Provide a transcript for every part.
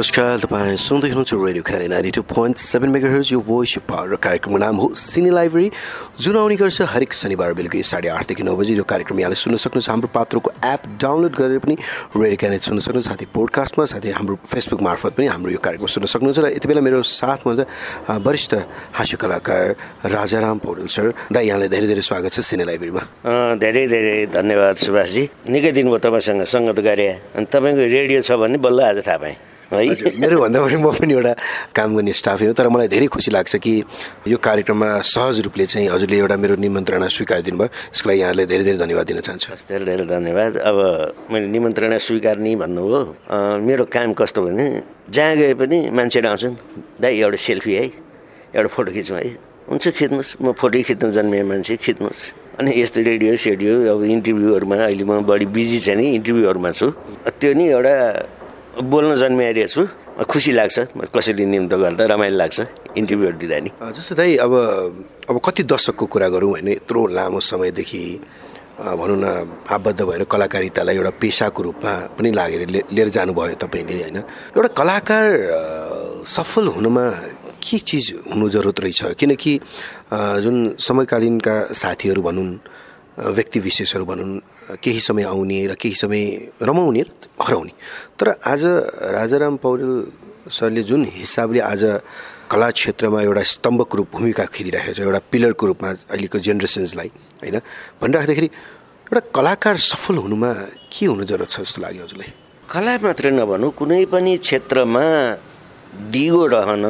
नमस्कार तपाईँ सुन्दै हुनुहुन्छ रेडियो खाने ninety two point seven mega hertz यो भोइस पावर कार्यक्रमको नाम हो सिने लाइब्रेरी जुन आउने गर्छ हरेक शनिबार बेलुकी साढे आठदेखि नौ बजी यो कार्यक्रम यहाँले सुन्न सक्नुहुन्छ। हाम्रो पात्रको एप डाउनलोड गरेर पनि रेडियो क्याने सुन्न सक्नुहुन्छ। साथै पोडकास्टमा साथै हाम्रो फेसबुक मार्फत पनि हाम्रो यो कार्यक्रम सुन्न सक्नुहुन्छ। र यति बेला मेरो साथमा वरिष्ठ हास्य कलाकार राजाराम पौडेल सर। दा यहाँलाई धेरै धेरै स्वागत छ सिने लाइब्रेरीमा धेरै धेरै धन्यवाद सुभाषजी। निकै दिन भयो तपाईँसँग सङ्गत गरे। अनि तपाईँको रेडियो छ भन्ने बल्ल आज थाहा पाएँ। है? मेरो भन्दा पनि म पनि एउटा काम गर्ने स्टाफै हो तर मलाई धेरै खुसी लाग्छ कि यो कार्यक्रममा सहज रूपले चाहिँ हजुरले एउटा मेरो निमन्त्रणा स्वीकार दिनुभयो। यसको लागि यहाँलाई धेरै धेरै धन्यवाद दिन चाहन्छु। धेरै धेरै धन्यवाद। अब मैले निमन्त्रणा स्वीकार्ने भन्नुभयो। मेरो काम कस्तो भने जहाँ गए पनि मान्छेहरू आउँछन् दाइ एउटा सेल्फी है एउटा फोटो खिच्नु है। हुन्छ खिच्नुहोस्। म फोटो खिच्नु जन्मिए मान्छे खिच्नुहोस्। अनि यस्तो रेडियो सेडियो अब इन्टरभ्यूहरूमा अहिले म बढी बिजी छ नि इन्टरभ्यूहरूमा छु। त्यो नि एउटा बोल्न जन्मिरहेको छु खुसी लाग्छ। कसैले निम्तो गर्दा रमाइलो लाग्छ। इन्टरभ्यूहरू दिँदा नि। जस्तो दाइ अब अब कति दशकको कुरा गरौँ होइन यत्रो लामो समयदेखि भनौँ न आबद्ध भएर कलाकारितालाई एउटा पेसाको रूपमा पनि लागेर लिएर जानुभयो तपाईँले होइन? एउटा कलाकार सफल हुनुमा के चिज हुनु जरुरत रहेछ? किनकि जुन समयकालीनका साथीहरू भनौँ व्यक्ति विशेषहरू भनौँ केही समय आउने र केही समय रमाउने र हराउने। तर आज राजाराम पौडेल सरले जुन हिसाबले आज कला क्षेत्रमा एउटा स्तम्भको रूप भूमिका खेलिरहेको छ एउटा पिलरको रूपमा अहिलेको जेनेरेसन्सलाई होइन भनिराख्दाखेरि एउटा कलाकार सफल हुनुमा के हुनु जरुरत छ जस्तो लाग्यो हजुरलाई? कला मात्रै नभनौँ कुनै पनि क्षेत्रमा दिगो रहन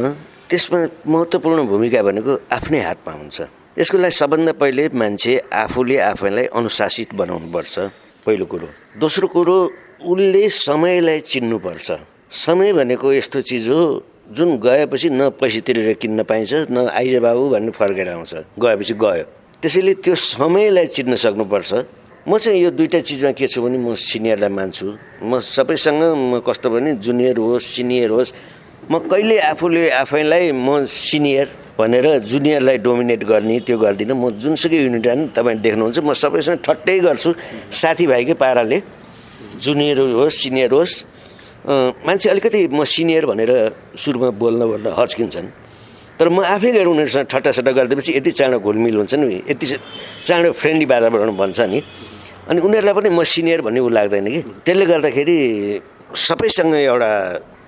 त्यसमा महत्त्वपूर्ण भूमिका भनेको आफ्नै हातमा हुन्छ। यसको लागि सबभन्दा पहिले मान्छे आफूले आफैलाई अनुशासित बनाउनुपर्छ पहिलो कुरो। दोस्रो कुरो उसले समयलाई चिन्नुपर्छ। समय भनेको यस्तो चिज हो जुन गएपछि न पैसा तिरेर किन्न पाइन्छ न आइज बाबु भन्ने फर्केर आउँछ गएपछि गयो। त्यसैले त्यो समयलाई चिन्न सक्नुपर्छ। म चाहिँ यो दुइटा चिजमा के छु भने म सिनियरलाई मान्छु। म सबैसँग म कस्तो भने जुनियर होस् सिनियर होस् म कहिले आफूले आफैलाई म सिनियर भनेर जुनियरलाई डोमिनेट गर्ने त्यो गर्दिनँ। म जुनसुकै युनिट जाने तपाईँले देख्नुहुन्छ म सबैसँग ठट्टै गर्छु। साथीभाइकै पाराले जुनियर होस् सिनियर होस् मान्छे अलिकति म सिनियर भनेर सुरुमा बोल्न बोल्दा हच्किन्छन्। तर म आफै गएर उनीहरूसँग ठट्टासट्टा गरिदिएपछि यति चाँडो घुलमिल हुन्छ नि यति चाँडो फ्रेन्डली वातावरण भन्छ नि। अनि उनीहरूलाई पनि म सिनियर भन्ने ऊ लाग्दैन कि। त्यसले गर्दाखेरि सबैसँग एउटा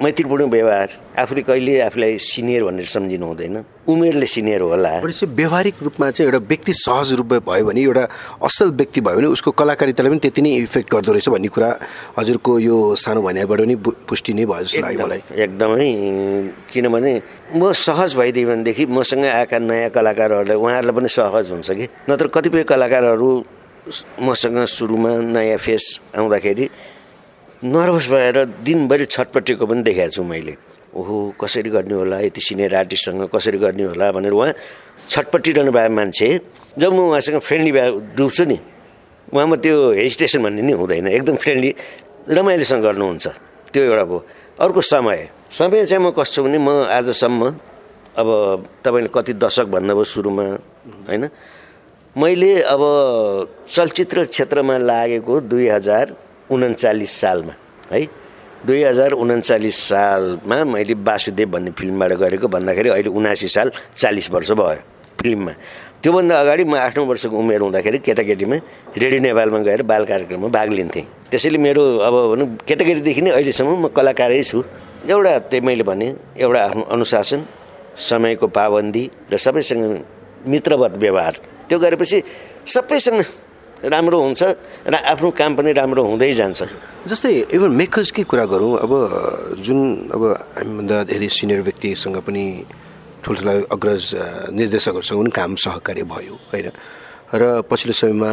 मैत्रीपूर्ण व्यवहार आफूले कहिले आफूलाई सिनियर भनेर सम्झिनु हुँदैन। उमेरले सिनियर होला। व्यवहारिक रूपमा चाहिँ एउटा व्यक्ति सहज रूपमा भयो भने एउटा असल व्यक्ति भयो भने उसको कलाकारिताले पनि त्यति नै इफेक्ट गर्दो रहेछ भन्ने कुरा हजुरको यो सानो भनाइबाट पनि पुष्टि नै भयो जस्तो लाग्यो मलाई। एकदमै। किनभने म सहज भइदिएँ भनेदेखि मसँग आएका नयाँ कलाकारहरूलाई उहाँहरूलाई पनि सहज हुन्छ कि? नत्र कतिपय कलाकारहरू मसँग सुरुमा नयाँ फेस आउँदाखेरि नर्भस भएर दिनभरि छटपटेको पनि देखाएको छु मैले। ओहो कसरी गर्ने होला? यति सिनियर आर्टिस्टसँग कसरी गर्ने होला भनेर उहाँ छटपटिरहनु भएको मान्छे जब म उहाँसँग फ्रेन्डली भए डुब्छु नि उहाँमा त्यो हेजिटेसन भन्ने नि हुँदैन। एकदम फ्रेन्डली रमाइलोसँग गर्नुहुन्छ। त्यो एउटा भयो। अर्को समय। समय चाहिँ म कस्तो भने म आजसम्म अब तपाईँले कति दशक भन्नुभयो सुरुमा होइन? मैले अब चलचित्र क्षेत्रमा लागेको दुई हजार उन्चालिस सालमा है? दुई हजार उन्चालिस सालमा मैले वासुदेव भन्ने फिल्मबाट गरेको भन्दाखेरि अहिले उनासी साल चालिस वर्ष भयो फिल्ममा। त्योभन्दा अगाडि म आठ नौ वर्षको उमेर हुँदाखेरि केटाकेटीमा रेडियो नेपालमा गएर बाल कार्यक्रममा भाग लिन्थेँ। त्यसैले मेरो अब भनौँ केटाकेटीदेखि नै अहिलेसम्म म कलाकारै छु। एउटा त्यही मैले भने एउटा आफ्नो अनुशासन समयको पाबन्दी र सबैसँग मित्रवत व्यवहार। त्यो गरेपछि सबैसँग राम्रो हुन्छ र आफ्नो काम पनि राम्रो हुँदै जान्छ। जस्तै इभन मेकर्सकै कुरा गरौँ अब जुन अब हामीभन्दा धेरै सिनियर व्यक्तिसँग पनि ठुल्ठुला अग्रज निर्देशकहरूसँग पनि काम सहकार्य भयो होइन? र पछिल्लो समयमा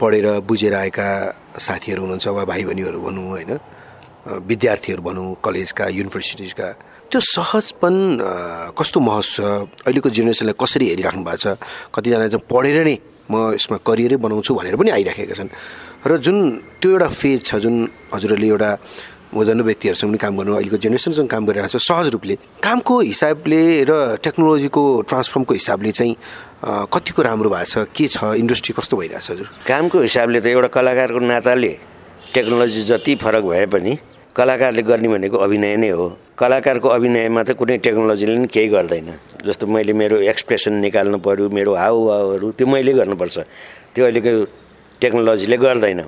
पढेर बुझेर आएका साथीहरू हुनुहुन्छ वा भाइ बहिनीहरू भनौँ होइन? विद्यार्थीहरू भनौँ कलेजका युनिभर्सिटिजका त्यो सहजपन कस्तो महस छ? अहिलेको जेनेरेसनलाई कसरी हेरिराख्नु भएको छ? कतिजना चाहिँ पढेर नै म यसमा करियरै बनाउँछु भनेर पनि आइराखेका छन्। र जुन त्यो एउटा फेज छ जुन हजुरहरूले एउटा वजन व्यक्तिहरूसँग पनि काम गर्नु अहिलेको जेनेरेसनसँग काम गरिरहेको छ सहज रूपले कामको हिसाबले र टेक्नोलोजीको ट्रान्सफर्मको हिसाबले चाहिँ कतिको राम्रो भएको छ के छ इन्डस्ट्री कस्तो भइरहेछ हजुर? कामको हिसाबले त एउटा कलाकारको नाताले टेक्नोलोजी जति फरक भए पनि कलाकारले गर्ने भनेको अभिनय नै हो। कलाकारको अभिनयमा त कुनै टेक्नोलोजीले पनि केही गर्दैन। जस्तो मैले मेरो एक्सप्रेसन निकाल्नु पऱ्यो मेरो हाउभावहरू त्यो मैले गर्नुपर्छ। त्यो अहिलेको टेक्नोलोजीले गर्दैन।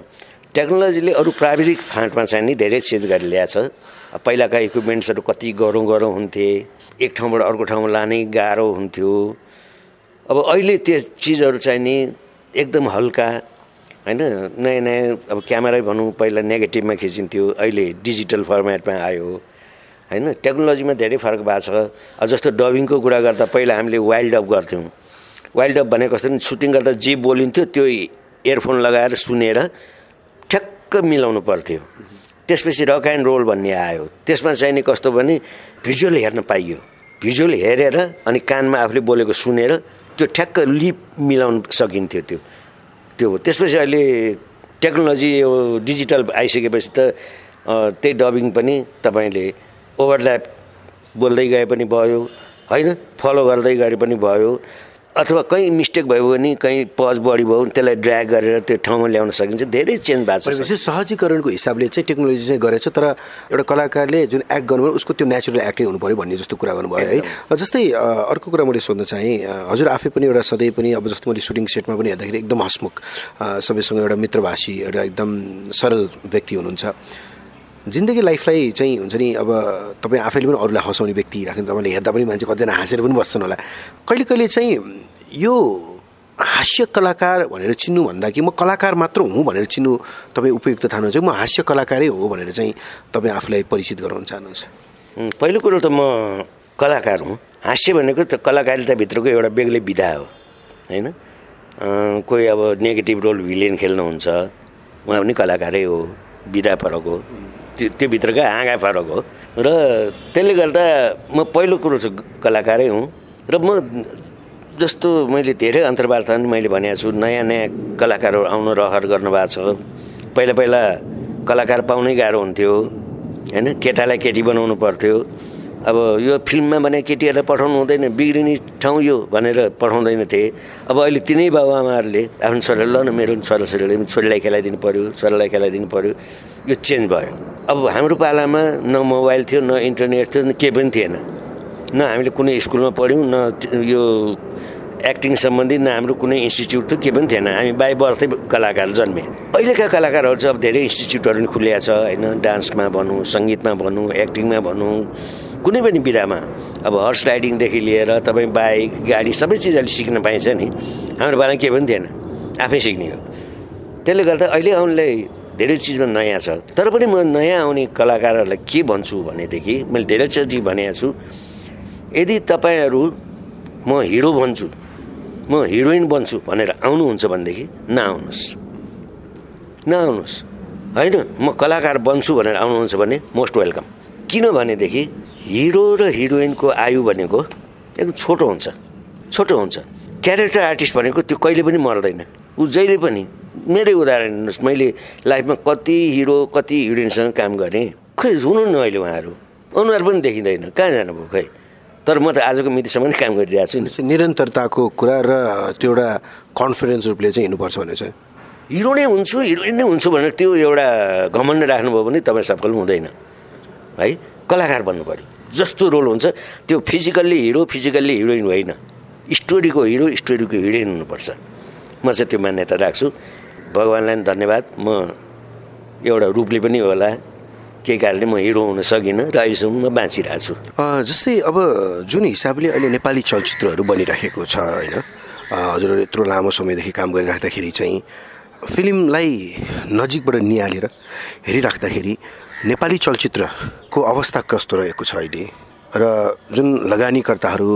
टेक्नोलोजीले अरू प्राविधिक फाँटमा चाहिँ नि धेरै चेन्ज गरेर ल्याएको छ पहिलाका इक्विपमेन्ट्सहरू कति गरौँ गरौँ हुन्थे एक ठाउँबाट अर्को ठाउँमा लानै गाह्रो हुन्थ्यो। अब अहिले त्यो चिजहरू चाहिँ नि एकदम हल्का होइन नयाँ नयाँ अब क्यामेरै भनौँ पहिला नेगेटिभमा खिचिन्थ्यो अहिले डिजिटल फर्मेटमा आयो। होइन टेक्नोलोजीमा धेरै फरक भएको छ। जस्तो डबिङको कुरा गर्दा पहिला हामीले वाइल्ड अप गर्थ्यौँ। वाइल्ड अप भनेको कस्तो सुटिङ गर्दा जे बोलिन्थ्यो त्यो इयरफोन लगाएर सुनेर ठ्याक्क मिलाउनु पर्थ्यो। त्यसपछि रक एन्ड रोल भन्ने आयो। त्यसमा चाहिँ नि कस्तो भने भिजुअल हेर्न पाइयो। भिजुअल हेरेर अनि कानमा आफूले बोलेको सुनेर त्यो ठ्याक्क लिप मिलाउनु सकिन्थ्यो त्यो। त्यो त्यसपछि अहिले टेक्नोलोजी यो डिजिटल आइसकेपछि त त्यही डबिङ पनि तपाईँले ओभरल्याप बोल्दै गए पनि भयो होइन? फलो गर्दै गरे पनि भयो। अथवा कहीँ मिस्टेक भयो भने कहीँ पज बढी भयो भने त्यसलाई ड्राग गरेर त्यो ठाउँमा ल्याउन सकिन्छ। धेरै चेन्ज भएको छ सहजीकरणको हिसाबले चाहिँ टेक्नोलोजी चाहिँ गरेछ तर एउटा कलाकारले जुन एक्ट गर्नुभयो उसको त्यो नेचुरल एक्टै हुनु पऱ्यो भन्ने जस्तो कुरा गर्नुभयो है। जस्तै अर्को कुरा मैले सोध्न चाहेँ हजुर आफै पनि एउटा सधैँ पनि अब जस्तो मैले सुटिङ सेटमा पनि हेर्दाखेरि एकदम हसमुख सबैसँग एउटा मित्रभाषी एउटा एकदम सरल व्यक्ति हुनुहुन्छ। जिन्दगी लाइफलाई चाहिँ हुन्छ नि अब तपाईँ आफैले पनि अरूलाई हँसाउने व्यक्ति राख्नु तपाईँले हेर्दा पनि मान्छे कतिजना हाँसेर पनि बस्छन् होला। कहिले कहिले चाहिँ यो हास्य कलाकार भनेर चिन्नु भन्दा कि म कलाकार मात्र हुँ भनेर चिन्नु तपाईँ उपयुक्त थाल्नुहुन्छ म हास्य कलाकारै हो भनेर चाहिँ तपाईँ आफूलाई परिचित गराउन चाहनुहुन्छ। पहिलो कुरो त म कलाकार हुँ। हास्य भनेको त कलाकारिताभित्रको एउटा बेग्लै विधा हो होइन? कोही अब नेगेटिभ रोल भिलेन खेल्नुहुन्छ उहाँ पनि कलाकारै हो विधा फरक हो। त्यो त्योभित्रकै हाँगा फरक हो र त्यसले गर्दा म पहिलो कुरो चाहिँ कलाकारै हुँ र म जस्तो मैले धेरै अन्तर्वार्ता पनि मैले भनेको छु नयाँ नयाँ कलाकारहरू आउनु रहर गर्नुभएको छ। पहिला पहिला कलाकार पाउनै गाह्रो हुन्थ्यो होइन? केटालाई केटी बनाउनु पर्थ्यो। अब यो फिल्ममा भने केटीहरूलाई पठाउनु हुँदैन बिग्रिने ठाउँ यो भनेर पठाउँदैन थिए। अब अहिले तिनै बाबुआमाहरूले आफ्नो छोराले ल न मेरो छोराछोरीले छोरीलाई खेलाइदिनु पऱ्यो छोरालाई खेलाइदिनु पऱ्यो यो चेन्ज भयो। अब हाम्रो पालामा न मोबाइल थियो न इन्टरनेट थियो न केही पनि थिएन। न हामीले कुनै स्कुलमा पढ्यौँ न यो एक्टिङ सम्बन्धी न हाम्रो कुनै इन्स्टिच्युट थियो के पनि थिएन। हामी बाई बर्थै कलाकार जन्मे। अहिलेका कलाकारहरू चाहिँ अब धेरै इन्स्टिच्युटहरू पनि खुलिया छ होइन? डान्समा भनौँ सङ्गीतमा भनौँ एक्टिङमा भनौँ कुनै पनि विधामा। अब हर्स राइडिङदेखि लिएर तपाईँ बाइक गाडी सबै चिजहरूले सिक्न पाइन्छ नि। हाम्रो पाला केही पनि थिएन। आफै सिक्ने हो। त्यसले गर्दा अहिले आउनेलाई धेरै चिजमा नयाँ छ। तर पनि म नयाँ आउने कलाकारहरूलाई के भन्छु भनेदेखि मैले धेरैचोटि भनेको छु यदि तपाईँहरू म हिरो भन्छु म हिरोइन बन्छु भनेर आउनुहुन्छ भनेदेखि नआउनुहोस्। नआउनुहोस्। होइन म कलाकार बन्छु भनेर आउनुहुन्छ भने मोस्ट वेलकम। किनभनेदेखि हिरो र हिरोइनको आयु भनेको एकदम छोटो हुन्छ छोटो हुन्छ। क्यारेक्टर आर्टिस्ट भनेको त्यो कहिले पनि मर्दैन। ऊ जहिले पनि मेरै उदाहरण हेर्नुहोस् मैले लाइफमा कति हिरो कति हिरोइनसँग काम गरेँ। खै हुनु न अहिले उहाँहरू? अनुहार पनि देखिँदैन। कहाँ जानुभयो खै? तर म त आजको मितिसम्म काम गरिरहेको छु निरन्तरताको कुरा र त्यो एउटा कन्फिडेन्स रूपले चाहिँ हिँड्नुपर्छ भने चाहिँ हिरो नै हुन्छु हिरोइन नै हुन्छु भनेर त्यो एउटा घमण्ड राख्नुभयो भने तपाईँ सफल हुँदैन। है? कलाकार बन्नु पऱ्यो जस्तो रोल हुन्छ त्यो फिजिकल्ली हिरो फिजिकल्ली हिरोइन होइन। स्टोरीको हिरो स्टोरीको हिरोइन हुनुपर्छ। म चाहिँ त्यो मान्यता राख्छु। भगवान्लाई धन्यवाद। म एउटा रूपले पनि होला केही कारणले म हिरो हुन सकिनँ र अहिलेसम्म म बाँचिरहेको छु। जस्तै अब जुन हिसाबले अहिले नेपाली चलचित्रहरू बनिराखेको छ होइन हजुर यत्रो लामो समयदेखि काम गरिराख्दाखेरि चाहिँ फिल्मलाई नजिकबाट निहालेर हेरिराख्दाखेरि नेपाली चलचित्रको अवस्था कस्तो रहेको छ अहिले? र जुन लगानीकर्ताहरू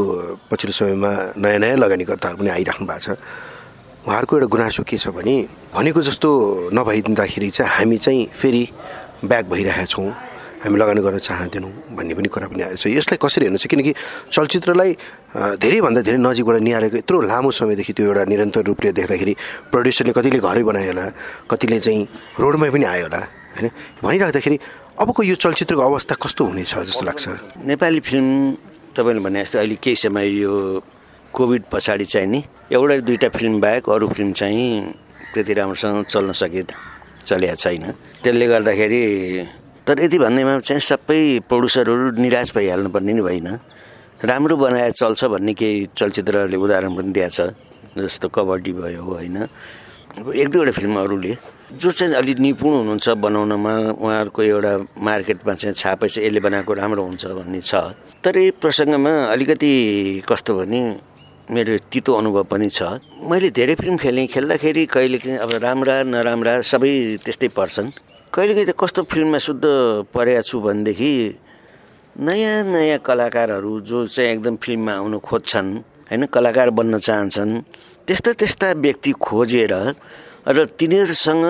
पछिल्लो समयमा नयाँ नयाँ लगानीकर्ताहरू पनि आइराख्नु भएको छ उहाँहरूको एउटा गुनासो के छ भने भनेको जस्तो नभइदिँदाखेरि चाहिँ हामी चाहिँ फेरि ब्याक भइरहेका छौँ। हामी लगानी गर्न चाहँदैनौँ भन्ने पनि कुरा पनि आएको छ यसलाई कसरी हेर्नु छ किनकि चलचित्रलाई धेरैभन्दा धेरै नजिकबाट निहालेको यत्रो लामो समयदेखि त्यो एउटा निरन्तर रूपले देख्दाखेरि प्रड्युसरले कतिले घरै बनायो होला कतिले चाहिँ रोडमै पनि आयो होला होइन? भनिराख्दाखेरि अबको यो चलचित्रको अवस्था कस्तो हुनेछ जस्तो लाग्छ? नेपाली फिल्म तपाईँले भने जस्तो अहिले केही समय यो कोभिड पछाडि चाहिँ नि एउटा दुईवटा फिल्म बाहेक अरू फिल्म चाहिँ त्यति राम्रोसँग चल्न सके चलेको छैन। त्यसले गर्दाखेरि तर यति भन्दैमा चाहिँ सबै प्रड्युसरहरू निराश भइहाल्नुपर्ने नि होइन राम्रो बनाए चल्छ भन्ने केही चलचित्रहरूले उदाहरण पनि दिएको छ जस्तो कबड्डी भयो होइन। एक दुईवटा फिल्महरूले जो चाहिँ अलिक निपुण हुनुहुन्छ बनाउनमा उहाँहरूको एउटा मार्केटमा चाहिँ छापै यसले बनाएको राम्रो हुन्छ भन्ने छ। तर प्रसङ्गमा अलिकति कस्तो भने मेरो तितो अनुभव पनि छ। मैले धेरै फिल्म खेलेँ खेल्दाखेरि कहिलेकाहीँ अब राम्रा नराम्रा सबै त्यस्तै पर्छन्। कहिलेकाहीँ त कस्तो फिल्ममा शुद्ध परेको छु भनेदेखि नयाँ नयाँ कलाकारहरू जो चाहिँ एकदम फिल्ममा आउनु खोज्छन् होइन कलाकार बन्न चाहन्छन् त्यस्ता त्यस्ता व्यक्ति खोजेर र तिनीहरूसँग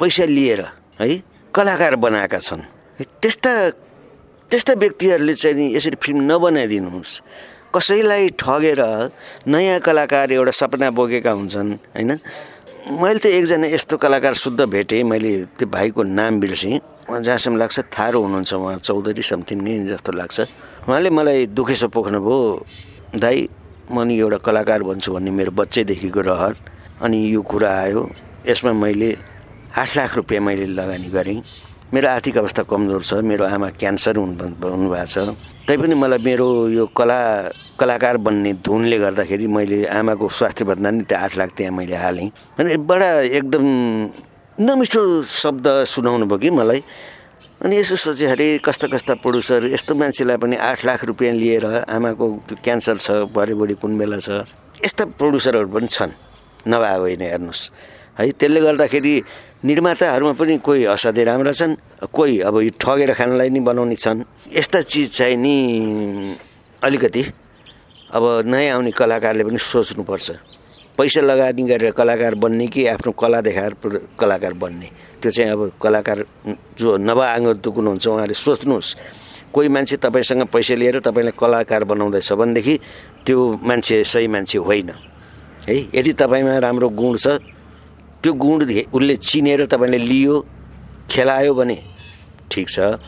पैसा लिएर है कलाकार बनाएका छन्। त्यस्ता त्यस्ता व्यक्तिहरूले चाहिँ यसरी फिल्म नबनाइदिनुहोस्। कसैलाई ठगेर नयाँ कलाकार एउटा सपना बोकेका हुन्छन् होइन? मैले त एकजना यस्तो कलाकार शुद्ध भेटेँ मैले त्यो भाइको नाम बिर्सेँ। जहाँसम्म लाग्छ थारो हुनुहुन्छ उहाँ चौधरी समथिङ नै जस्तो लाग्छ। उहाँले मलाई दुखेसो पोख्नुभयो दाई म नि एउटा कलाकार भन्छु भन्ने मेरो बच्चैदेखिको रहर। अनि यो कुरा आयो। यसमा मैले आठ लाख रुपियाँ मैले लगानी गरेँ। मेरो आर्थिक अवस्था कमजोर छ मेरो आमा क्यान्सर हुनु हुनुभएको छ। तैपनि मलाई मेरो यो कला कलाकार बन्ने धुनले गर्दाखेरि मैले आमाको स्वास्थ्य भन्दा नि त्यो आठ लाख त्यहाँ मैले हालेँ। अनि बडा एकदम नमिठो शब्द सुनाउनु भयो कि मलाई। अनि यसो सोचेखेरि कस्ता कस्ता प्रड्युसर यस्तो मान्छेलाई पनि आठ लाख रुपियाँ लिएर आमाको त्यो क्यान्सर छ बुहारी कुन बेला छ? यस्ता प्रड्युसरहरू पनि छन्। नभए होइन हेर्नुहोस्। है त्यसले गर्दाखेरि निर्माताहरूमा पनि कोही असाध्यै राम्रा छन् कोही अब यो ठगेर खानलाई नि बनाउने छन्। यस्ता चिज चाहिँ नि अलिकति अब नयाँ आउने कलाकारले पनि सोच्नुपर्छ। पैसा लगानी गरेर कलाकार बन्ने कि आफ्नो कला देखाएर कलाकार बन्ने? त्यो चाहिँ अब कलाकार जो नवआगन्तुक हुनुहुन्छ उहाँले सोच्नुहोस्। कोही मान्छे तपाईँसँग पैसा लिएर तपाईँलाई कलाकार बनाउँदैछ भनेदेखि त्यो मान्छे सही मान्छे होइन। है यदि तपाईँमा राम्रो गुण छ त्यो गुण उसले चिनेर तपाईँले लियो खेलायो भने ठिक छ।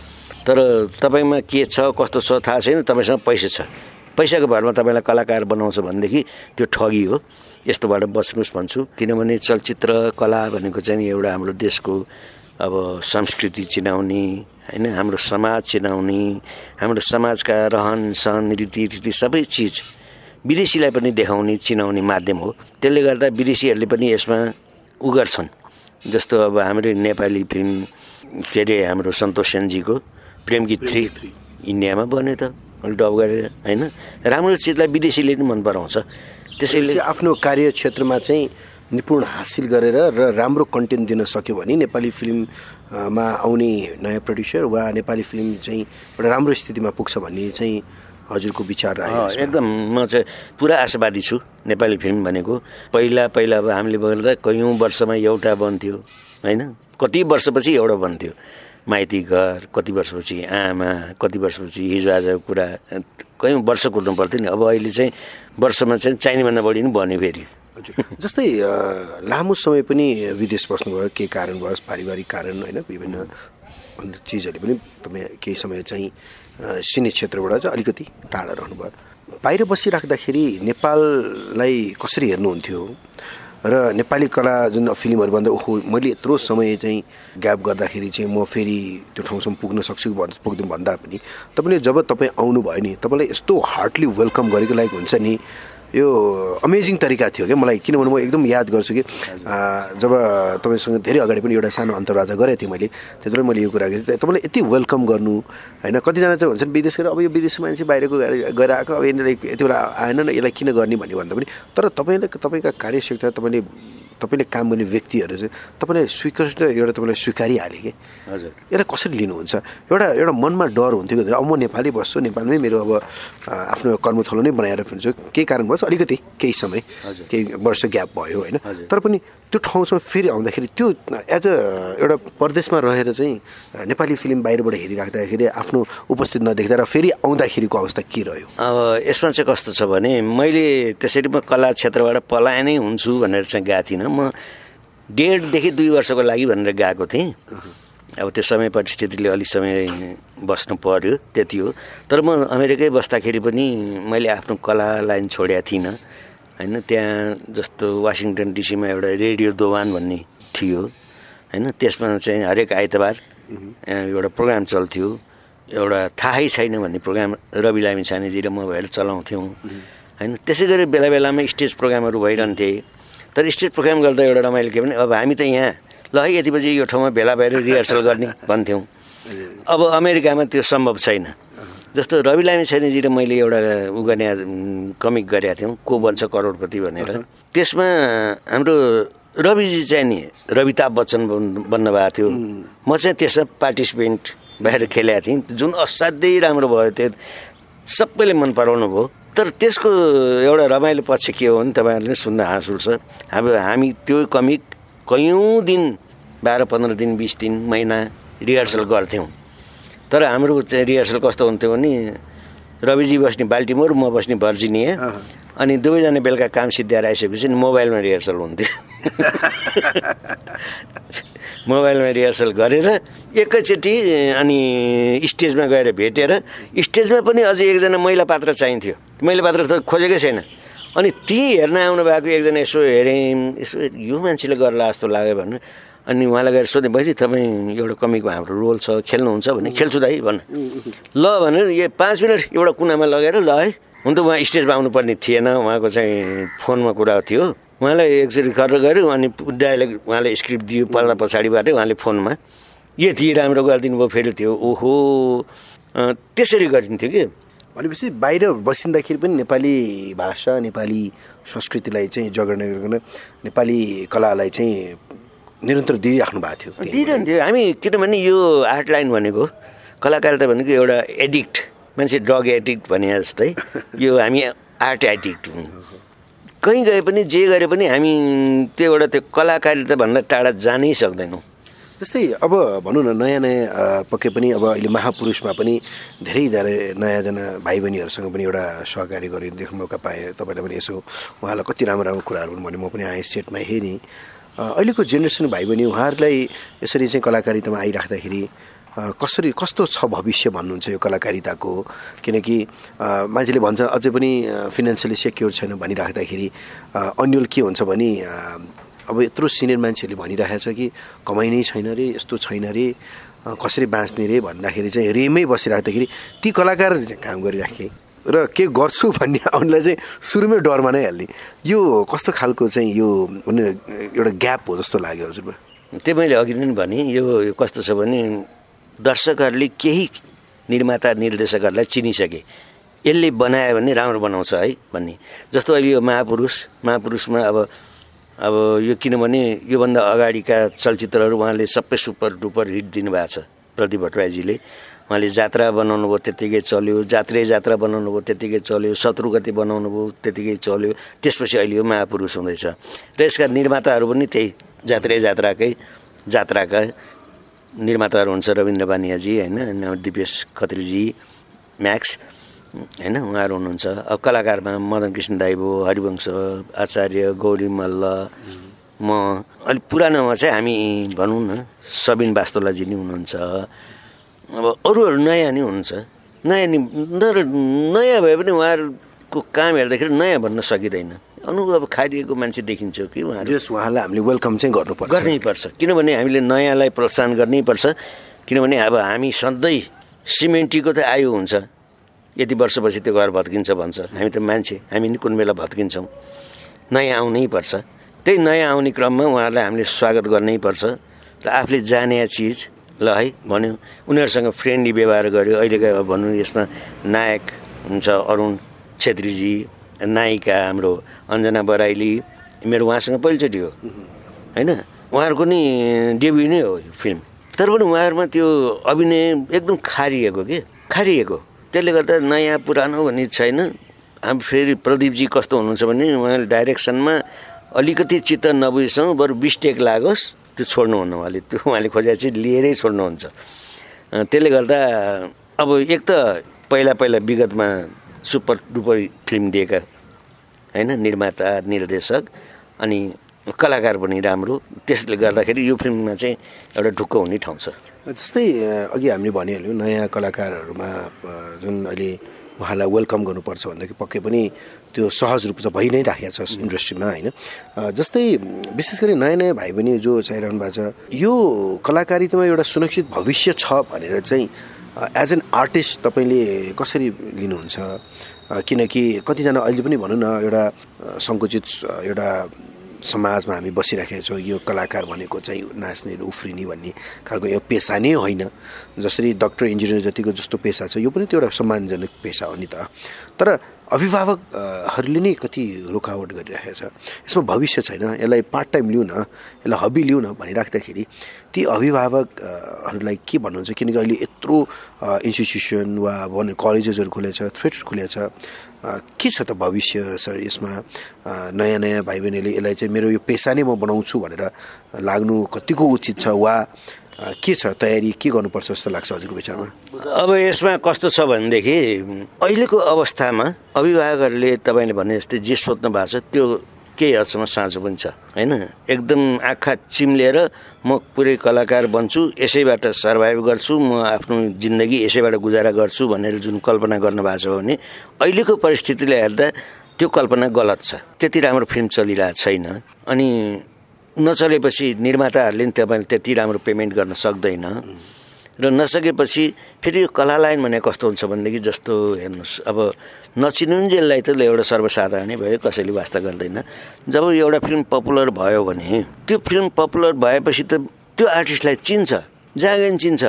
तर तपाईँमा के छ कस्तो छ थाहा छैन तपाईँसँग पैसा छ। पैसाको भरमा तपाईँलाई कलाकार बनाउँछ भनेदेखि त्यो ठगी हो। यस्तोबाट बच्नुहोस् भन्छु। किनभने चलचित्र कला भनेको चाहिँ एउटा हाम्रो देशको अब संस्कृति चिनाउने होइन हाम्रो समाज चिनाउने हाम्रो समाजका रहन सहन रीतिथिति सबै चिज विदेशीलाई पनि देखाउने चिनाउने माध्यम हो। त्यसले गर्दा विदेशीहरूले पनि यसमा उ गर्छन् जस्तो अब हाम्रो नेपाली फिल्म के अरे हाम्रो सन्तोष सेनजीको प्रेम गीत थ्री इन्डियामा बन्यो त डब गरेर होइन? राम्रो चिजलाई विदेशीले पनि मन पराउँछ। त्यसैले आफ्नो कार्यक्षेत्रमा चाहिँ निपुण हासिल गरेर र राम्रो कन्टेन्ट दिन सक्यो भने नेपाली फिल्ममा आउने नयाँ प्रड्युसर वा नेपाली फिल्म चाहिँ एउटा राम्रो स्थितिमा पुग्छ भन्ने चाहिँ हजुरको विचार एकदम म चाहिँ पुरा आशावादी छु नेपाली फिल्म भनेको। पहिला पहिला अब हामीले गर्दा कैयौँ वर्षमा एउटा बन्थ्यो होइन? कति वर्षपछि एउटा बन्थ्यो माइती घर कति वर्षपछि आमा कति वर्षपछि हिजो आजको कुरा कयौँ वर्ष कुर्नु पर्थ्यो नि। अब अहिले चाहिँ वर्षमा चाहिँ चाहिनेभन्दा बढी नै बन्यो फेरि। जस्तै लामो समय पनि विदेश बस्नुभयो केही कारणवश पारिवारिक कारण होइन? विभिन्न चिजहरूले पनि तपाईँ केही समय चाहिँ सिने क्षेत्रबाट चाहिँ अलिकति टाढा रहनुभयो। बाहिर बसिराख्दाखेरि नेपाललाई कसरी हेर्नुहुन्थ्यो? र नेपाली कला जुन फिल्महरू भन्दा ओहो मैले यत्रो समय चाहिँ ग्याप गर्दाखेरि चाहिँ म फेरि त्यो ठाउँसम्म पुग्न सक्छु पुग्नु भन्दा पनि। तपाईँले जब तपाईँ आउनुभयो नि तपाईँलाई यस्तो हार्डली वेलकम गरेको लायक हुन्छ नि यो अमेजिङ तरिका थियो क्या मलाई किनभने म एकदम याद गर्छु कि जब तपाईँसँग धेरै अगाडि पनि एउटा सानो अन्तर्वार्ता गरेको थिएँ मैले त्यति बेला मैले यो कुरा गरेँ। तपाईँलाई यति वेलकम गर्नु होइन? कतिजना चाहिँ हुन्छन् विदेश गएर अब यो विदेश मान्छे बाहिरको गएर आएको अब यिनीहरूलाई यति बेला आएन न यसलाई किन गर्ने भन्ने भन्दा पनि तर तपाईँले तपाईँका कार्यक्षेत्र तपाईँले तपाईँले काम गर्ने व्यक्तिहरू चाहिँ तपाईँले स्वीकृत एउटा तपाईँलाई स्वीकारिहाले कि? हजुर। यसलाई कसरी लिनुहुन्छ? एउटा एउटा मनमा डर हुन्थ्यो कि अब म नेपाली बस्छु नेपालमै मेरो अब आफ्नो कर्मथलो नै बनाएर फिर्छु। केही कारणवश अलिकति केही समय केही वर्ष ग्याप भयो होइन। तर पनि त्यो ठाउँसम्म फेरि आउँदाखेरि त्यो एज अ एउटा परदेशमा रहेर चाहिँ नेपाली फिल्म बाहिरबाट हेरिराख्दाखेरि आफ्नो उपस्थित नदेख्दा र फेरि आउँदाखेरिको अवस्था के रह्यो? अब यसमा चाहिँ कस्तो छ भने मैले त्यसरी म कला क्षेत्रबाट पलायनै हुन्छु भनेर चाहिँ गएको थिइनँ। म डेढदेखि दुई वर्षको लागि भनेर गएको थिएँ। अब त्यो समय परिस्थितिले अलिक समय बस्नु पर्यो त्यति हो। तर म अमेरिकै बस्दाखेरि पनि मैले आफ्नो कला लाइन छोडेको थिइनँ। होइन त्यहाँ जस्तो वासिङटन डिसीमा एउटा रेडियो दोवान भन्ने थियो। होइन त्यसमा चाहिँ हरेक आइतबार एउटा प्रोग्राम चल्थ्यो। एउटा थाहै छैन भन्ने प्रोग्राम रवि लामी छानेजी र म भएर चलाउँथ्यौँ। होइन त्यसै गरी बेला बेलामा स्टेज प्रोग्रामहरू भइरहन्थे। तर स्टेज प्रोग्राम गर्दा एउटा रमाइलो के भने अब हामी त यहाँ ल है यति बजी यो ठाउँमा भेला भएर रिहर्सल गर्ने भन्थ्यौँ। अब अमेरिकामा त्यो सम्भव छैन। जस्तो रवि लामी छैनजी र मैले एउटा उ गर्ने कमिक गरेका थियौँ को बन्छ करोडपति भनेर। त्यसमा हाम्रो रविजी चाहिँ नि रविताभ बच्चन बन्न भएको थियो। म चाहिँ त्यसमा पार्टिसिपेन्ट भएर खेलेको थिएँ जुन असाध्यै राम्रो भयो त्यो सबैले मन पराउनु भयो। तर त्यसको एउटा रमाइलो पक्ष के हो भने तपाईँहरूले सुन्दा हाँस उठ्छ अब हामी त्यो कमिक कैयौँ दिन बाह्र पन्ध्र दिन बिस दिन महिना रिहर्सल गर्थ्यौँ। तर हाम्रो चाहिँ रिहर्सल कस्तो हुन्थ्यो भने रविजी बस्ने बाल्टिमोर म बस्ने भर्जिनिया अनि दुवैजना बेलुका काम सिद्ध्याएर आइसकेपछि मोबाइलमा रिहर्सल हुन्थ्यो। मोबाइलमा रिहर्सल गरेर एकैचोटि अनि स्टेजमा गएर भेटेर स्टेजमा पनि अझै एकजना महिला पात्र चाहिन्थ्यो। महिला पात्र त खोजेकै छैन। अनि ती हेर्न आउनु भएको एकजना यसो हेरेँ यसो यो मान्छेले गर्ला जस्तो लाग्यो भने अनि उहाँलाई गएर सोधेँ बहिनी तपाईँ एउटा कमिकमा हाम्रो रोल छ खेल्नुहुन्छ भने खेल्छु दाइ भन्न। ल भनेर यो पाँच मिनट एउटा कुनामा लगेर ल है। हुन त उहाँ स्टेजमा आउनुपर्ने थिएन उहाँको चाहिँ फोनमा कुरा थियो। उहाँलाई एकचोटि गरेर गऱ्यो अनि डाइलेक्ट उहाँले स्क्रिप्ट दियो पल्ला पछाडिबाटै उहाँले फोनमा। यति राम्रो गरिदिनु भयो फेरि थियो ओहो! त्यसरी गरिन्थ्यो कि। भनेपछि बाहिर बसिँदाखेरि पनि नेपाली भाषा नेपाली संस्कृतिलाई चाहिँ जगर्ने गरिकन नेपाली कलालाई चाहिँ निरन्तर दिइराख्नु भएको थियो दिइरहन्थ्यो हामी किनभने यो आर्ट लाइन भनेको कलाकारिता भनेको एउटा एडिक्ट मान्छे ड्रग एडिक्ट भने जस्तै यो हामी आर्ट एडिक्ट हुँ कहीँ गए पनि जे गरे पनि हामी त्योबाट त्यो कलाकारिताभन्दा टाढा जानै सक्दैनौँ। जस्तै अब भनौँ न नयाँ नयाँ पक्कै पनि अब अहिले महापुरुषमा पनि धेरै धेरै नयाँजना भाइ बहिनीहरूसँग पनि एउटा सहकारी गरेर देख्नु मौका पाएँ। तपाईँलाई पनि यसो उहाँलाई कति राम्रो राम्रो कुराहरू पनि भने म पनि आएँ सेटमा हेरेँ। अहिलेको जेनेरेसन भाइ बहिनी उहाँहरूलाई यसरी चाहिँ कलाकारितामा आइराख्दाखेरि कसरी कस्तो छ भविष्य भन्नुहुन्छ यो कलाकारिताको? किनकि मान्छेले भन्छ अझै पनि फिनेन्सियली सेक्योर छैन भनिराख्दाखेरि अन्यल के हुन्छ भने अब यत्रो सिनियर मान्छेहरूले भनिरहेको छ कि कमाइ नै छैन रे यस्तो छैन रे कसरी बाँच्ने रे भन्दाखेरि चाहिँ रेमै बसिराख्दाखेरि ती कलाकारहरूले चाहिँ काम गरिराखेँ। र के गर्छु भन्ने आउनलाई चाहिँ सुरुमै डरमा नै हाल्ने। यो कस्तो खालको चाहिँ यो एउटा ग्याप हो जस्तो लाग्यो हजुर त्यो मैले अघि नै भने यो कस्तो छ भने दर्शकहरूले केही निर्माता निर्देशकहरूलाई चिनिसके। यसले बनायो भने राम्रो बनाउँछ है भन्ने। जस्तो अहिले यो महापुरुष महापुरुषमा अब अब यो किनभने योभन्दा अगाडिका चलचित्रहरू उहाँले सबै सुपर डुपर हिट दिनुभएको छ। प्रदीप भट्टराईजीले। उहाँले जात्रा बनाउनु भयो त्यत्तिकै चल्यो जात्रै जात्रा बनाउनु भयो त्यत्तिकै चल्यो शत्रुगति बनाउनु भयो त्यत्तिकै चल्यो त्यसपछि अहिले यो महापुरुष हुँदैछ। र यसका निर्माताहरू पनि त्यही जात्रै जात्राकै जात्राका निर्माताहरू हुन्छ रविन्द्र बानियाजी होइन दिपेश खत्रीजी म्याक्स होइन उहाँहरू हुनुहुन्छ। अब कलाकारमा मदन कृष्ण दाई भयो हरिवंश आचार्य गौरी मल्ल म अलिक पुरानोमा चाहिँ हामी भनौँ न सबिन बास्तोलाजी नै हुनुहुन्छ। अब अरूहरू नयाँ नै हुनुहुन्छ। नयाँ नि तर नयाँ भए पनि उहाँहरूको काम हेर्दाखेरि नयाँ भन्न सकिँदैन। अनुभव खारिएको मान्छे देखिन्छ कि उहाँहरू। उहाँलाई हामीले वेलकम चाहिँ गर्नुपर्छ। गर्नैपर्छ। किनभने हामीले नयाँलाई प्रोत्साहन गर्नैपर्छ। किनभने अब हामी सधैँ सिमेन्टीको त आयु हुन्छ। यति वर्षपछि त्यो घर भत्किन्छ भन्छ। हामी त मान्छे हामी नि कुन बेला भत्किन्छौँ? नयाँ आउनै पर्छ। त्यही नयाँ आउने क्रममा उहाँहरूलाई हामीले स्वागत गर्नै पर्छ। र आफूले जाने चिज ल है भन्यो। उनीहरूसँग फ्रेन्डली व्यवहार गर्यो। अहिलेको भनौँ यसमा नायक हुन्छ अरुण छेत्रीजी नायिका हाम्रो अञ्जना बराइली मेरो उहाँसँग पहिलोचोटि हो। होइन? उहाँहरूको नि डेब्यु नै हो फिल्म। तर पनि उहाँहरूमा त्यो अभिनय एकदम खारिएको के? खारिएको। त्यसले गर्दा नयाँ पुरानो भन्ने छैन। हामी फेरि प्रदीपजी कस्तो हुनुहुन्छ भने उहाँले डाइरेक्सनमा अलिकति चित्त नबुझेसम्म बरु बिस टेक लागोस् त्यो छोड्नुहुन्न उहाँले। त्यो उहाँले खोजेर चाहिँ लिएरै छोड्नुहुन्छ। त्यसले गर्दा अब एक त पहिला पहिला विगतमा सुपर डुपर फिल्म दिएका होइन निर्माता निर्देशक अनि कलाकार पनि राम्रो। त्यसले गर्दाखेरि यो फिल्ममा चाहिँ एउटा ढुक्क हुने ठाउँ छ। जस्तै अघि हामीले भनिहाल्यौँ नयाँ कलाकारहरूमा जुन अहिले उहाँलाई वेलकम गर्नुपर्छ भन्दाखेरि पक्कै पनि त्यो सहज रूप चाहिँ भइ नै राखेको छ इन्डस्ट्रीमा होइन? जस्तै विशेष गरी नयाँ नयाँ भाइ बहिनी जो चाहिरहनु भएको छ यो कलाकारितामा एउटा सुरक्षित भविष्य छ भनेर चाहिँ एज एन आर्टिस्ट तपाईँले कसरी लिनुहुन्छ? किनकि कतिजना अहिले पनि भनौँ न एउटा सङ्कुचित एउटा समाजमा हामी बसिराखेका छौँ यो कलाकार भनेको चाहिँ नाच्ने उफ्रिने भन्ने खालको यो पेसा नै होइन। जसरी डक्टर इन्जिनियर जतिको जस्तो पेसा छ यो पनि त्यो एउटा सम्मानजनक पेसा हो नि त। तर अभिभावकहरूले नै कति रोकावट गरिरहेको छ। यसमा भविष्य छैन यसलाई पार्ट टाइम लिउँ न यसलाई हबी लिउँ न भनिराख्दाखेरि ती अभिभावकहरूलाई के भन्नुहुन्छ? किनकि अहिले यत्रो इन्स्टिट्युसन वा भन कलेजेसहरू खुलेछ थिएटर खुलेछ। के छ त भविष्य सर यसमा? नयाँ नयाँ भाइ बहिनीले यसलाई चाहिँ मेरो यो पेसा नै म बनाउँछु भनेर लाग्नु कतिको उचित छ? वा के छ तयारी? के गर्नुपर्छ जस्तो लाग्छ हजुरको विचारमा? अब यसमा कस्तो छ भनेदेखि अहिलेको अवस्थामा अभिभावकहरूले तपाईँले भने जस्तै जे सोध्नु भएको छ त्यो केही हदसम्म साँचो पनि छ होइन? एकदम आँखा चिम्लेर म पुरै कलाकार बन्छु यसैबाट सर्भाइभ गर्छु म आफ्नो जिन्दगी यसैबाट गुजारा गर्छु भनेर जुन कल्पना गर्नुभएको छ भने अहिलेको परिस्थितिले हेर्दा त्यो कल्पना गलत छ। त्यति राम्रो फिल्म चलिरहेको छैन। अनि नचलेपछि निर्माताहरूले पनि तपाईँले त्यति राम्रो पेमेन्ट गर्न सक्दैन। र नसकेपछि फेरि यो कला लाइन भने कस्तो हुन्छ भनेदेखि जस्तो हेर्नुहोस्। अब नचिनुन्जेललाई त एउटा सर्वसाधारणै भयो कसैले वास्ता गर्दैन। जब एउटा फिल्म पपुलर भयो भने त्यो फिल्म पपुलर भएपछि त त्यो आर्टिस्टलाई चिन्छ जागेन चिन्छ।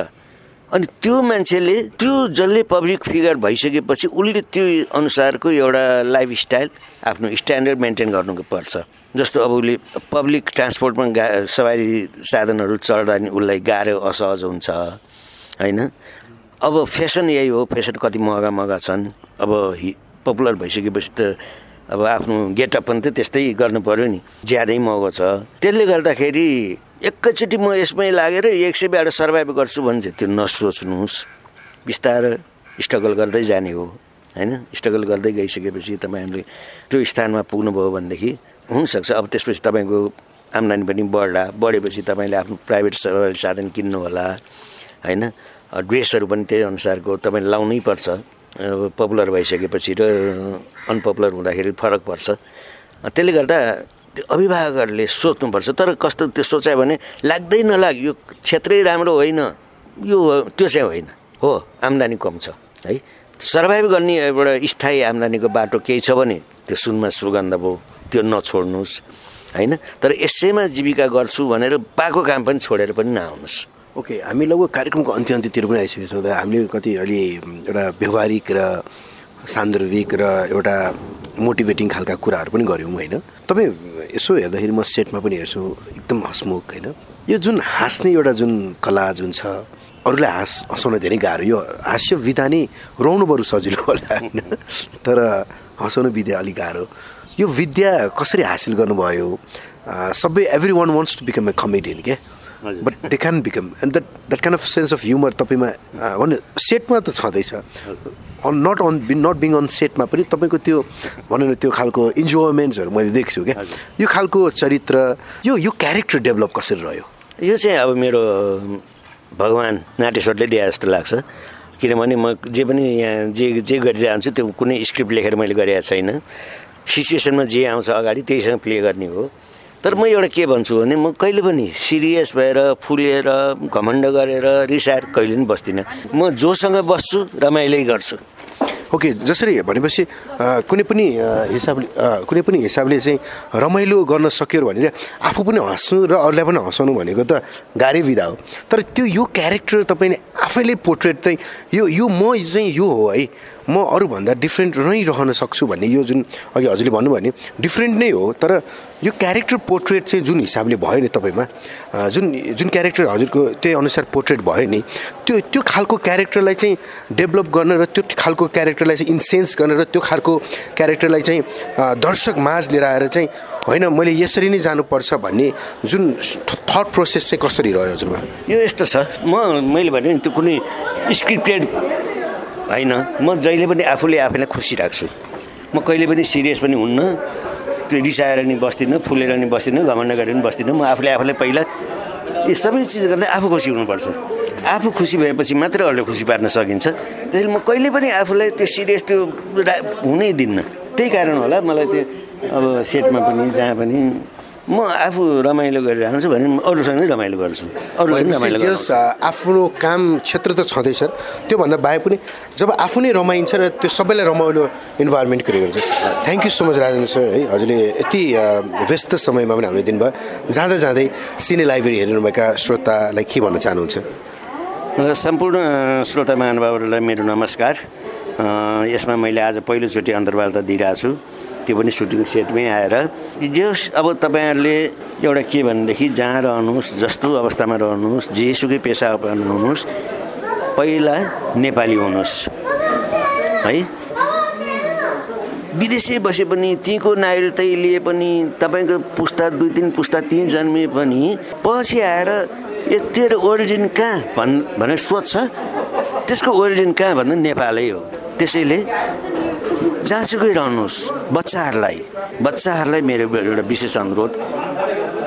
अनि त्यो मान्छेले त्यो जसले पब्लिक फिगर भइसकेपछि उसले त्यो अनुसारको एउटा लाइफ स्टाइल आफ्नो स्ट्यान्डर्ड मेन्टेन गर्नु पर्छ। जस्तो अब उसले पब्लिक ट्रान्सपोर्टमा गा सवारी साधनहरू चढ्दा नि उसलाई गाह्रो असहज हुन्छ होइन? अब फेसन यही हो फेसन कति महँगा महँगा छन्। अब हि पपुलर भइसकेपछि त अब आफ्नो गेटअप पनि त त्यस्तै गर्नु पऱ्यो नि। ज्यादै महँगो छ। त्यसले गर्दाखेरि एकैचोटि म यसमै लागेर एक सय बिहाबाट सर्भाइभ गर्छु भने त्यो नसोच्नुहोस्। बिस्तारै स्ट्रगल गर्दै जाने हो होइन? स्ट्रगल गर्दै गइसकेपछि तपाईँहरूले त्यो स्थानमा पुग्नुभयो भनेदेखि हुनसक्छ। अब त्यसपछि तपाईँको आम्दानी पनि बढ्ला। बढेपछि तपाईँले आफ्नो प्राइभेट साधन किन्नु होला होइन ड्रेसहरू पनि त्यही अनुसारको तपाईँले लाउनै पर्छ। पपुलर भइसकेपछि र अनपपुलर हुँदाखेरि फरक पर्छ। त्यसले गर्दा त्यो अभिभावकहरूले सोच्नुपर्छ तर कस्तो त्यो सोचायो भने लाग्दै नलाग यो क्षेत्रै राम्रो होइन यो त्यो चाहिँ होइन हो आम्दानी कम छ है। सर्भाइभ गर्ने एउटा स्थायी आम्दानीको बाटो केही छ भने त्यो सुनमा सुगन्ध भयो त्यो नछोड्नुहोस् होइन। तर यसैमा जीविका गर्छु भनेर पाएको काम पनि छोडेर पनि नआउनुहोस्। ओके हामी लगभग कार्यक्रमको अन्त्य अन्त्यतिर पनि आइसकेको छौँ हामीले कति अलि एउटा व्यवहारिक र सान्दर्भिक र एउटा मोटिभेटिङ खालका कुराहरू पनि गऱ्यौँ होइन। तपाईँ यसो हेर्दाखेरि म सेटमा पनि हेर्छु एकदम हसमुख होइन। यो जुन हाँस्ने एउटा जुन कला जुन छ अरूलाई हाँस हँसाउन धेरै गाह्रो। यो हास्य विधा नै रौनु बरु सजिलो होला होइन। तर हँसाउनु विधा अलिक गाह्रो। यो विद्या कसरी हासिल गर्नुभयो? सबै every one wants to become a comedian क्या? But they can become and that that kind of sense of humour तपाईँमा भने सेटमा त छँदैछ। On not on not being on सेटमा पनि तपाईँको त्यो भनौँ न त्यो खालको इन्जोयमेन्ट्सहरू मैले देख्छु क्या। यो खालको चरित्र यो यो क्यारेक्टर डेभलप कसरी रह्यो? यो चाहिँ अब मेरो भगवान् नाटेश्वरले दिए जस्तो लाग्छ। किनभने म जे पनि यहाँ जे जे गरिरहन्छु त्यो कुनै स्क्रिप्ट लेखेर मैले गरेको छैन। सिचुएसनमा जे आउँछ अगाडि त्यहीसँग प्ले गर्ने हो। तर म एउटा के भन्छु भने म कहिले पनि सिरियस भएर फुलेर घमण्ड गरेर रिसाएर कहिले पनि बस्दिनँ। म जोसँग बस्छु रमाइलै गर्छु। ओके जसरी भनेपछि कुनै पनि हिसाबले कुनै पनि हिसाबले चाहिँ रमाइलो गर्न सक्यो भनेर आफू पनि हाँस्नु र अरूलाई पनि हँसाउनु भनेको त गाह्रै विधा हो। तर त्यो यो क्यारेक्टर तपाईँले आफैले पोर्ट्रेट चाहिँ यो यो म चाहिँ यो हो है। म अरूभन्दा डिफ्रेन्ट नै रहन सक्छु भन्ने यो जुन अघि हजुरले भन्नुभयो भने डिफ्रेन्ट नै हो। तर यो क्यारेक्टर पोर्ट्रेट चाहिँ जुन हिसाबले भयो नि तपाईँमा जुन जुन क्यारेक्टर हजुरको त्यही अनुसार पोर्ट्रेट भयो नि त्यो त्यो खालको क्यारेक्टरलाई चाहिँ डेभलप गर्न र त्यो खालको क्यारेक्टरलाई चाहिँ इन्सेन्स गर्न र त्यो खालको क्यारेक्टरलाई चाहिँ दर्शक माझ लिएर आएर चाहिँ होइन मैले यसरी नै जानुपर्छ भन्ने जुन थट प्रोसेस चाहिँ कसरी रह्यो हजुरमा? यो यस्तो छ। म मैले भने त्यो कुनै स्क्रिप्टेड होइन। म जहिले पनि आफूले आफैलाई खुसी राख्छु। म कहिले पनि सिरियस पनि हुन्न। त्यो रिसाएर नि बस्दिनँ फुलेर नि बस्दिनँ घमण्ड गरेर नि बस्दिनँ। म आफूले आफूलाई पहिला यो सबै चिज गर्दा आफू खुसी हुनुपर्छ। आफू खुसी भएपछि मात्रै अरूले खुसी पार्न सकिन्छ। त्यसैले म कहिले पनि आफूलाई त्यो सिरियस त्यो हुनै दिन्न। त्यही कारण होला मलाई त्यो अब सेटमा पनि जहाँ पनि म आफू रमाइलो गरिरहन्छु भने अरूसँग नै रमाइलो गर्छु। अरू रमाइलो आफ्नो काम क्षेत्र त छँदैछ। त्योभन्दा बाहेक पनि जब आफू नै रमाइन्छ र त्यो सबैलाई रमाइलो इन्भाइरोमेन्ट क्रिएट हुन्छ thank you so much Rajendra sir है। हजुरले यति व्यस्त समयमा पनि हामीले दिनुभयो। जाँदा जाँदै सिने लाइब्रेरी हेर्नुभएका श्रोतालाई के भन्न चाहनुहुन्छ? सम्पूर्ण श्रोता महानुभावहरूलाई मेरो नमस्कार। यसमा मैले आज पहिलोचोटि अन्तर्वार्ता दिइरहेको छु। त्यो पनि सुटिङ सेटमै आएर। जे अब तपाईँहरूले एउटा के भनेदेखि जहाँ रहनुहोस् जस्तो अवस्थामा रहनुहोस् जेसुकै पेसा अपनाउनुहोस् पहिला नेपाली हुनुहोस्। है? विदेशै बसे पनि त्यहीँको नागरिकता लिए पनि तपाईँको पुस्ता दुई तिन पुस्ता त्यहीँ जन्मे पनि पछि आएर तेरो ओरिजिन कहाँ भन् भनेर सोध्छ। त्यसको ओरिजिन कहाँ भन्दा नेपालै हो। त्यसैले जहाँसुकै रहनुहोस् बच्चाहरूलाई। बच्चाहरूलाई मेरो एउटा विशेष अनुरोध।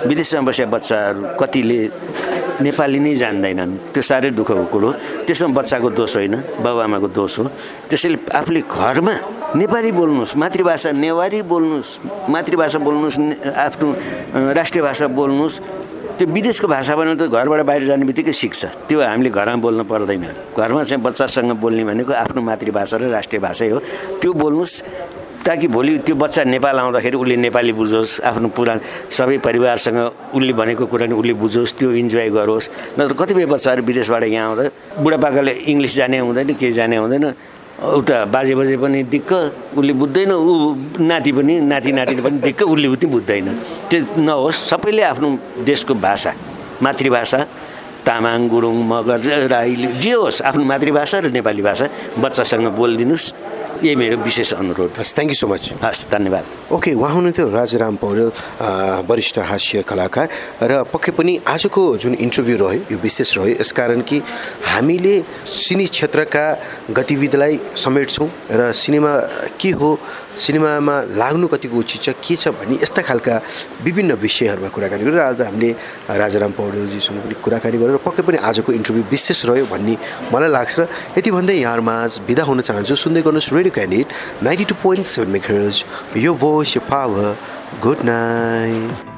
विदेशमा बसेका बच्चाहरू कतिले नेपाली नै जान्दैनन्। त्यो साह्रै दुःखको कुरो त्यसमा बच्चाको दोष होइन बाबुआमाको दोष हो। त्यसैले आफूले घरमा नेपाली बोल्नुहोस् मातृभाषा नेवारी बोल्नुहोस् मातृभाषा बोल्नुहोस् आफ्नो राष्ट्रिय भाषा बोल्नुहोस्। त्यो विदेशको भाषा भने त घरबाट बाहिर जाने बित्तिकै सिक्छ। त्यो हामीले घरमा बोल्नु पर्दैन। घरमा चाहिँ बच्चासँग बोल्ने भनेको आफ्नो मातृभाषा र राष्ट्रिय भाषै हो। त्यो बोल्नुहोस् ताकि भोलि त्यो बच्चा नेपाल आउँदाखेरि उसले नेपाली बुझोस् आफ्नो पुरानो सबै परिवारसँग उसले भनेको कुरा नि उसले बुझोस् त्यो इन्जोय गरोस्। नत्र कतिपय बच्चाहरू विदेशबाट यहाँ आउँदा बुढापाकाले इङ्ग्लिस जाने हुँदैन के जाने हुँदैन। उता बाजे बाजे पनि दिक्क उसले बुझ्दैन ऊ नाति पनि नाति नातिले पनि दिक्क उसले पनि बुझ्दैन। त्यो नहोस् सबैले आफ्नो देशको भाषा मातृभाषा तामाङ गुरुङ मगर राई जे होस् आफ्नो मातृभाषा र नेपाली भाषा बच्चासँग बोलिदिनुहोस्। यही मेरो विशेष अनुरोध हस् थ्याङ्क यू सो मच हस् धन्यवाद। ओके उहाँ हुनुहुन्थ्यो राजाराम पौडेल वरिष्ठ हास्य कलाकार। र पक्कै पनि आजको जुन इन्टरभ्यू रह्यो यो विशेष रह्यो यसकारण कि हामीले सिनी क्षेत्रका गतिविधिलाई समेट्छौँ। र सिनेमा के हो सिनेमामा लाग्नु कतिको उचित छ के छ भन्ने यस्ता खालका विभिन्न विषयहरूमा कुराकानी गरेर आज हामीले राजाराम पौडेलजीसँग पनि कुराकानी गरेर पक्कै पनि आजको इन्टरभ्यू विशेष रह्यो भन्ने मलाई लाग्छ। यति भन्दै यहाँहरूमाझ बिदा हुन चाहन्छु। सुन्दै गर्नुहोस् radio candid ninety two point seven megahertz यो भोइस यो पावर गुड नाइट